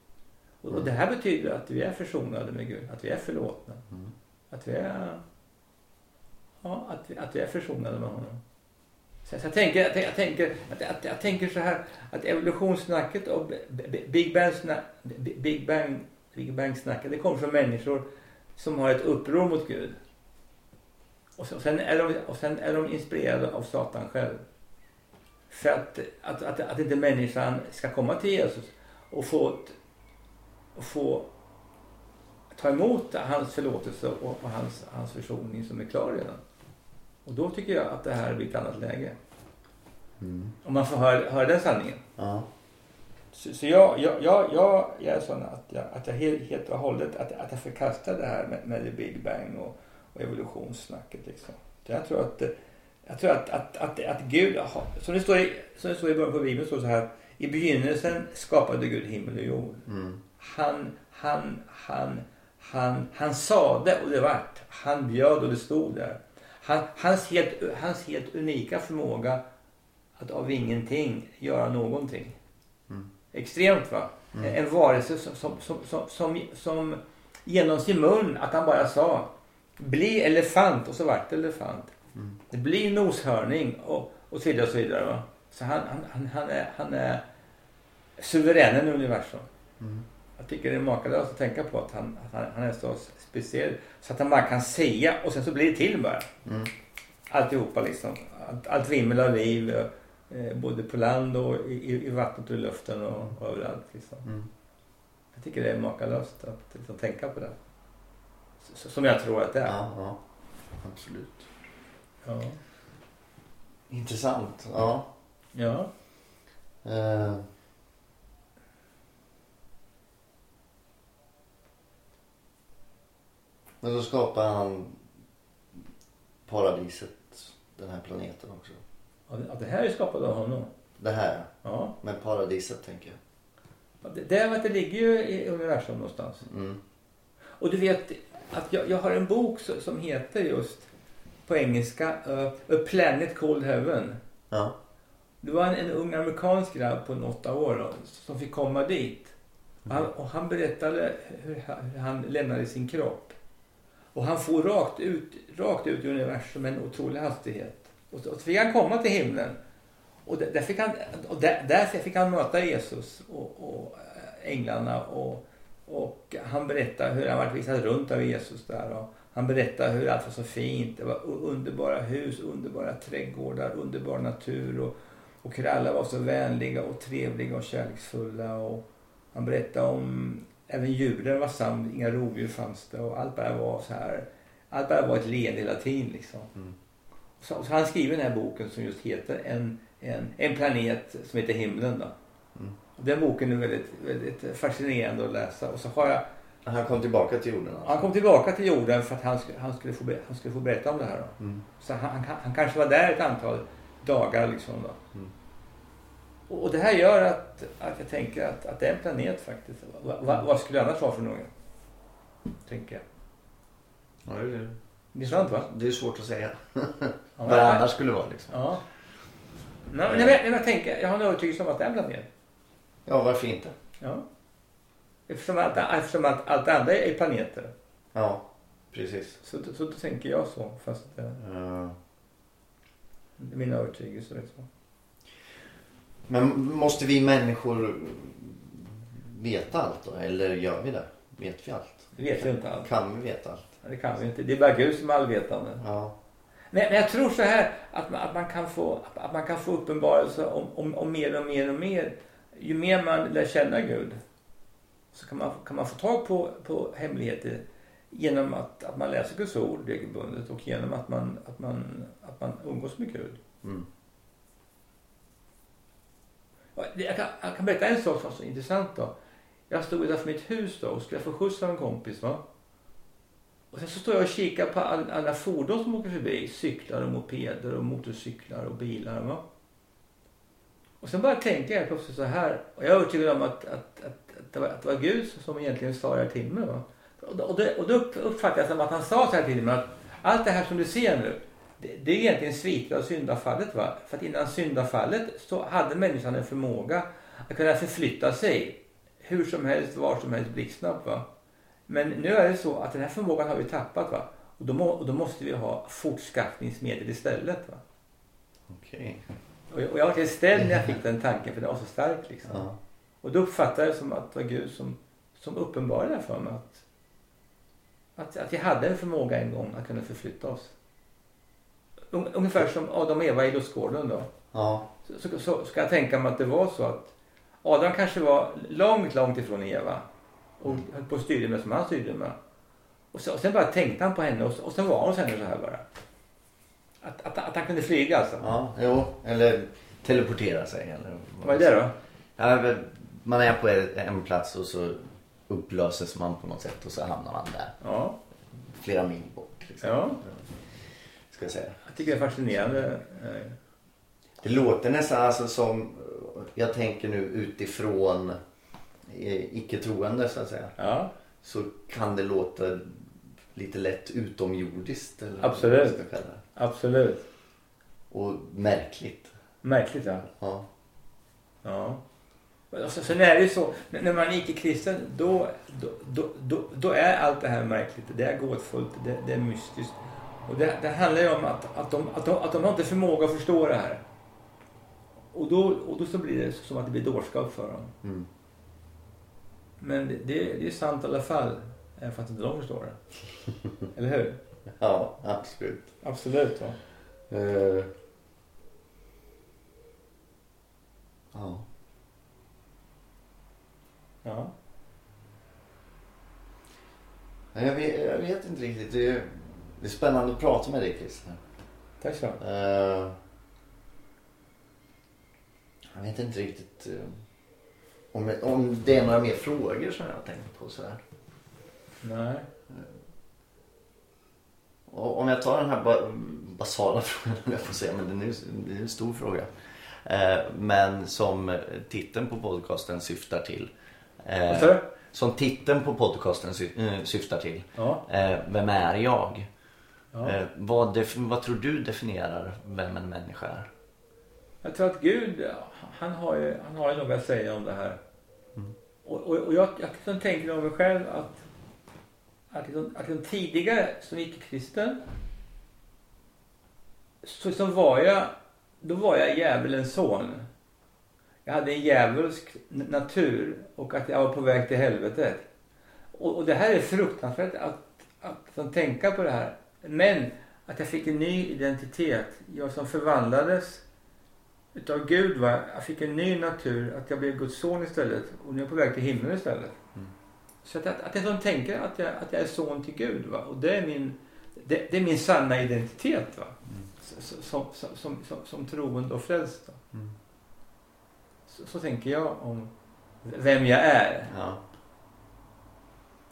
Och, och det här betyder att vi är försonade med Gud, att vi är förlåtna. Att vi är, ja, att vi, att vi är försonade med honom. Så, så jag, tänker, jag, tänker- jag, tänker, att, att, jag tänker så här att evolutionssnacket och Big Bang, Big Bang, Big Bang snacket, det kommer från människor som har ett uppror mot Gud. Och, så, och, sen är de, och sen är de inspirerade av Satan själv. För att, att, att, att inte människan ska komma till Jesus och få, och få ta emot hans förlåtelse och, och hans, hans försoning som är klar redan. Och då tycker jag att det här blir ett annat läge. Om man får höra, höra den sanningen. Ja. Så, så jag, jag, jag, jag, jag är sån att jag, att jag helt, helt och hållet att, att jag förkastar det här med, med the big bang och, och evolutionssnacket. Liksom. Så jag tror att, jag tror att, att, att, att Gud, som det, står i, som det står i början på Bibeln, står så här. I begynnelsen skapade Gud himmel och jord. Mm. Han, han, han, han, han sade och det vart. Han bjöd och det stod där. Han, hans, helt, hans helt unika förmåga att av ingenting göra någonting. Extremt va? En varelse som, som, som, som, som, som genom sin mun att han bara sa bli elefant och så vart det elefant. Det blir noshörning och, och så vidare och så vidare. Va? Så han, han, han, han, är, han är suveränen i universum. Jag tycker det är makalöst att tänka på att han, att han, han är så speciell. Så att han bara kan säga och sen så blir det till bara. Alltihopa liksom. Allt, allt vimmel av liv. Eh, både på land och i, i- vattnet och i luften och, och överallt. Liksom. Jag tycker det är makalöst att liksom, tänka på det. S- Som jag tror att det är. Ja, ja. Absolut. Ja. Intressant. Ja. ja. Eh. Men då skapar han paradiset, den här planeten också. Ja, det- här är skapat av honom. Det här Ja. med paradiset tänker jag. Ja, Det, det, det ligger ju i universum någonstans. Mm. Och du vet att jag, jag har en bok som heter just på engelska uh, A Planet Called Heaven. Ja. Det var en, en ung amerikansk grabb på åtta år som fick komma dit. Och han, och han berättade hur han, hur han lämnade sin kropp. Och han for rakt ut, rakt ut i universum med en otrolig hastighet. Och så, och så fick han komma till himlen. Och där, där, fick, han, och där, där fick han möta Jesus och, och eh, änglarna. Och, och han berättade hur han varit visad runt av Jesus där. Och han berättade hur allt var så fint. Det var underbara hus, underbara trädgårdar, underbar natur. Och, och hur alla var så vänliga och trevliga och kärleksfulla. Och han berättade om även djuren var sam, inga rovdjur fanns det. Och allt bara var så här. Allt bara var ett leende hela tiden liksom. Mm. Så, så han skriver den här boken som just heter En, en, en planet som heter Himlen. Då. Mm. Den boken är väldigt, väldigt fascinerande att läsa. Och så har jag, Han kom tillbaka till jorden alltså. han kom tillbaka till jorden för att han skulle, han skulle, få, han skulle få berätta om det här. Då. Mm. Så han, han, han kanske var där ett antal dagar. Liksom då. Mm. Och, det här gör att, att jag tänker att, att det är en planet faktiskt. Va, va, vad skulle det annars vara för något? Tänker jag. Ja, det, är, Det är sant va? det är svårt att säga. Ja, Vad det annars skulle vara liksom. Ja. Nej, men jag, jag, tänker, jag har en övertygelse om att det är en planet. Ja, varför inte? Ja. Eftersom, allt, eftersom allt, allt andra är planeter. Ja, precis. Så, så, då tänker jag så. Fast det, Eh, det är min övertygelse. Liksom. Men måste vi människor veta allt då? Eller gör vi det? Vet vi allt? Det vet vi inte allt. Kan vi veta allt? Det kan vi inte. Det är bara Gud som är allvetande. Ja. Men, men jag tror så här att man, att man, kan, få, att man kan få uppenbarelse om, om, om mer och mer och mer. Ju mer man lär känna Gud så kan man, kan man få tag på, på hemligheter genom att, att man läser Guds ord regelbundet och genom att man, att man, att man umgås med Gud. Mm. Jag kan, jag kan berätta en sak som var så intressant då. Jag stod utanför mitt hus då och skulle få skjuts av en kompis. Va? Och sen så står jag och kikar på all, alla fordon som åker förbi. Cyklar och mopeder och motorcyklar och bilar. Va? Och sen bara tänker jag plötsligt så här. Och jag är övertygad om att, att, att, att, det, var, att det var Gud som egentligen sa det här till mig. Va? Och, då- och, det, och då uppfattade jag som att han sa så här till mig. Att allt det här som du ser nu. Det, det är egentligen sviter av syndafallet. Va? För att innan syndafallet så hade människan en förmåga att kunna förflytta sig hur som helst, var som helst, blixtsnabbt. Va? Men nu är det så att den här förmågan har vi tappat. Va? Och, då må, och då måste vi ha fortskaffningsmedel istället. Va? Okej. Och, jag- och jag var helt ställd när jag fick den tanken för den var så stark. Liksom. Ja. Och då uppfattade jag det som att det var Gud som, som uppenbarade det för mig. Att, att, att jag hade en förmåga en gång att kunna förflytta oss. Un- Ungefär som Adam och Eva i lustgården då. Ja. Så, så, så ska jag tänka mig att det var så att Adam kanske var långt, långt ifrån Eva. Och höll på att styra med som han styrde med. Och, så, och sen bara tänkte han på henne och, och sen var hon henne så här bara. Att, att, att han kunde flyga alltså. Ja, jo. Eller teleportera sig. Eller Vad är det då? Ja, man är på en plats och så upplöses man på något sätt och så hamnar man där. Ja, Flera mil bort. Liksom. ja. Ska jag säga. Jag tycker det är fascinerande. eh, Det låter nästan alltså som, jag tänker nu utifrån eh, icke-troende så att säga. Ja, Så kan det låta lite lätt utomjordiskt. Eller Absolut. absolut. Och märkligt. Märkligt ja. Ja. Ja. Alltså, sen är det ju så, när man är icke-kristen då, då, då, då, då är allt det här märkligt. Det är gåtfullt, det, det är mystiskt. Och det, det handlar ju om att, att, de, att, de, att de har inte förmåga att förstå det här. Och då, och då så blir det som att det blir dårskap för dem. Mm. Men det, det, det är sant i alla fall, även fast inte de förstår det. Eller hur? ja, absolut. Absolut. Va? Eh. Ja. Ja. Ja, Jag vet, jag vet inte riktigt. Det är, det är spännande att prata med dig Christer. Tack så mycket. Eh, jag vet inte riktigt eh, om, om det är några mer frågor som jag har tänkt på sådär. Nej. Och om jag tar den här ba- basala frågan, jag får säga, men den är, det är en stor fråga. Men som titeln på podcasten syftar till. Vad sa du? som titeln på podcasten sy- syftar till. Ja. Vem är jag? Ja. Eh, vad, vad tror du definierar vem en människa är? Jag tror att Gud, han har ju, han har ju något att säga om det här. Och, och, och jag, jag liksom tänker om mig själv att, att, liksom, att liksom tidigare som icke-kristen så, så var jag, då var jag djävulens son. Jag hade en djävulsk natur och att jag var på väg till helvetet. Och, och det här är fruktansvärt att, att liksom tänka på det här. Men att jag fick en ny identitet. Jag som förvandlades utav Gud. Va? Jag fick en ny natur. Att jag blev Guds son istället. Och nu är jag på väg till himlen istället. Så att, att, att jag som tänker att jag, att jag är son till Gud. Va? Och det är min, det, det är min sanna identitet. Va? S- Som, som, som, som, som troende och frälst. Va? Så, så tänker jag om vem jag är. Ja.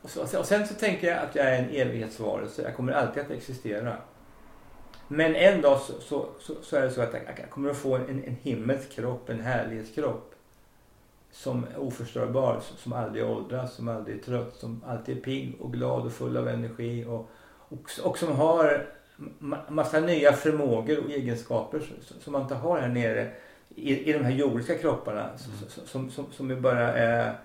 Och, så, och sen så tänker jag att jag är en evighetsvarelse. Jag kommer alltid att existera. Men en dag så, så, så, så är det så att jag, jag kommer att få en, en himmelsk kropp, en härlighetskropp. Som är oförstörbar, som aldrig åldras, som aldrig är trött, som alltid är pigg och glad och full av energi. Och, och, och som har ma- massa nya förmågor och egenskaper som, man inte har här nere i, i de här jordiska kropparna. Som, som, som, som, som ju bara är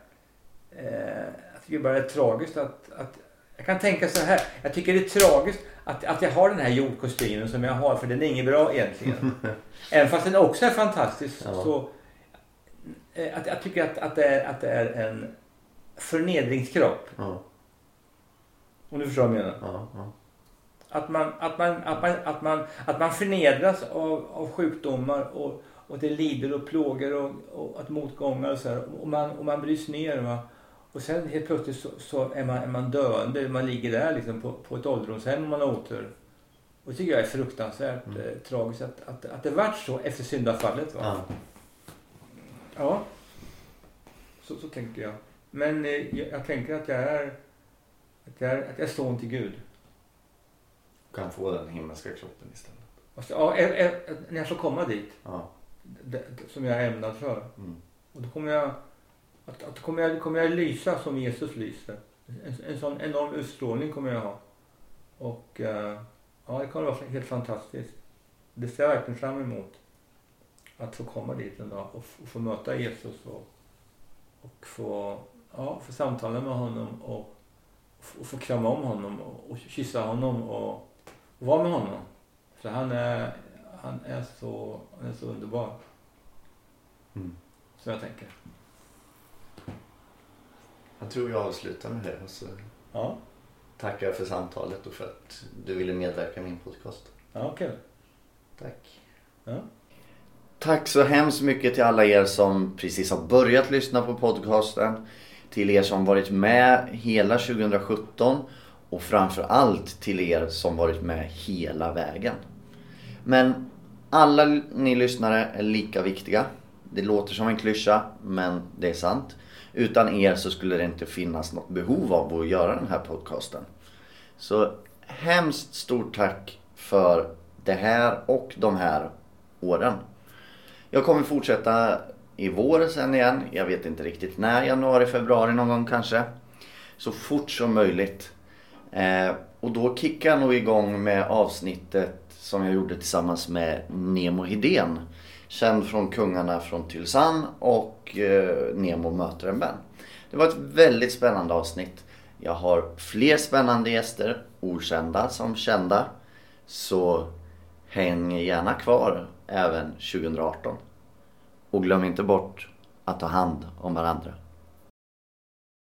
eh, jag tycker bara det är tragiskt att, att jag kan tänka så här. Jag tycker det är tragiskt att, att jag har den här jordkostymen som jag har för den är inget bra egentligen. Även fast den också är fantastisk Ja. så eh, att, jag tycker att, att, det är, att det är en förnedringskropp. Ja. Om du förstår vad jag menar. Ja. Ja. Att man, att man, att man, att man, att man förnedras av, av sjukdomar och, och det lider och plågar och, och att motgångar och så här. Och man, och man bryts ner. Va? Och sen helt plötsligt så, så är, man, är man döende. Man ligger där liksom på, på ett ålderdomshem om man har otur. Och det tycker jag är fruktansvärt eh, tragiskt att, att, att det vart så efter syndafallet. Va? Ja. Ja. Så, så tänker jag. Men eh, jag, jag tänker att jag är att jag är, att jag är son till Gud. Kan få den himmelska kroppen istället. Alltså, ja, ä- ä- när jag får komma dit, Ja. det, som jag är ämnad för. Mm. Och då kommer jag att, att kommer jag, kommer jag lysa som Jesus lyser. En, en sån enorm utstrålning kommer jag ha. Och eh, ja, det kommer vara helt fantastiskt. Det ser jag verkligen fram emot. Att få komma dit en dag och, och få möta Jesus och, och få, ja, få samtala med honom och, och få krama om honom och, och kyssa honom och, och vara med honom. För han är, han är, så, han är så underbar. Mm. Så jag tänker. Jag tror jag avslutar med det. Och så Ja, tackar jag för samtalet och för att du ville medverka i min podcast. ja kul. Tack. Ja. Tack så hemskt mycket till alla er som precis har börjat lyssna på podcasten. Till er som varit med hela 2017 och framför allt till er som varit med hela vägen. Men alla ni lyssnare är lika viktiga. Det låter som en klyscha, men det är sant. Utan er så skulle det inte finnas något behov av att göra den här podcasten. Så hemskt stort tack för det här och de här åren. Jag kommer fortsätta i vår sen igen. Jag vet inte riktigt när. Januari, februari någon gång kanske. Så fort som möjligt. Eh, och då kickar jag nog igång med avsnittet som jag gjorde tillsammans med Nemo Hedén. Känd från Kungarna från Tylösand och eh, Nemo möter en vän. Det var ett väldigt spännande avsnitt. Jag har fler spännande gäster, okända som kända. Så häng gärna kvar även 2018. Och glöm inte bort att ta hand om varandra.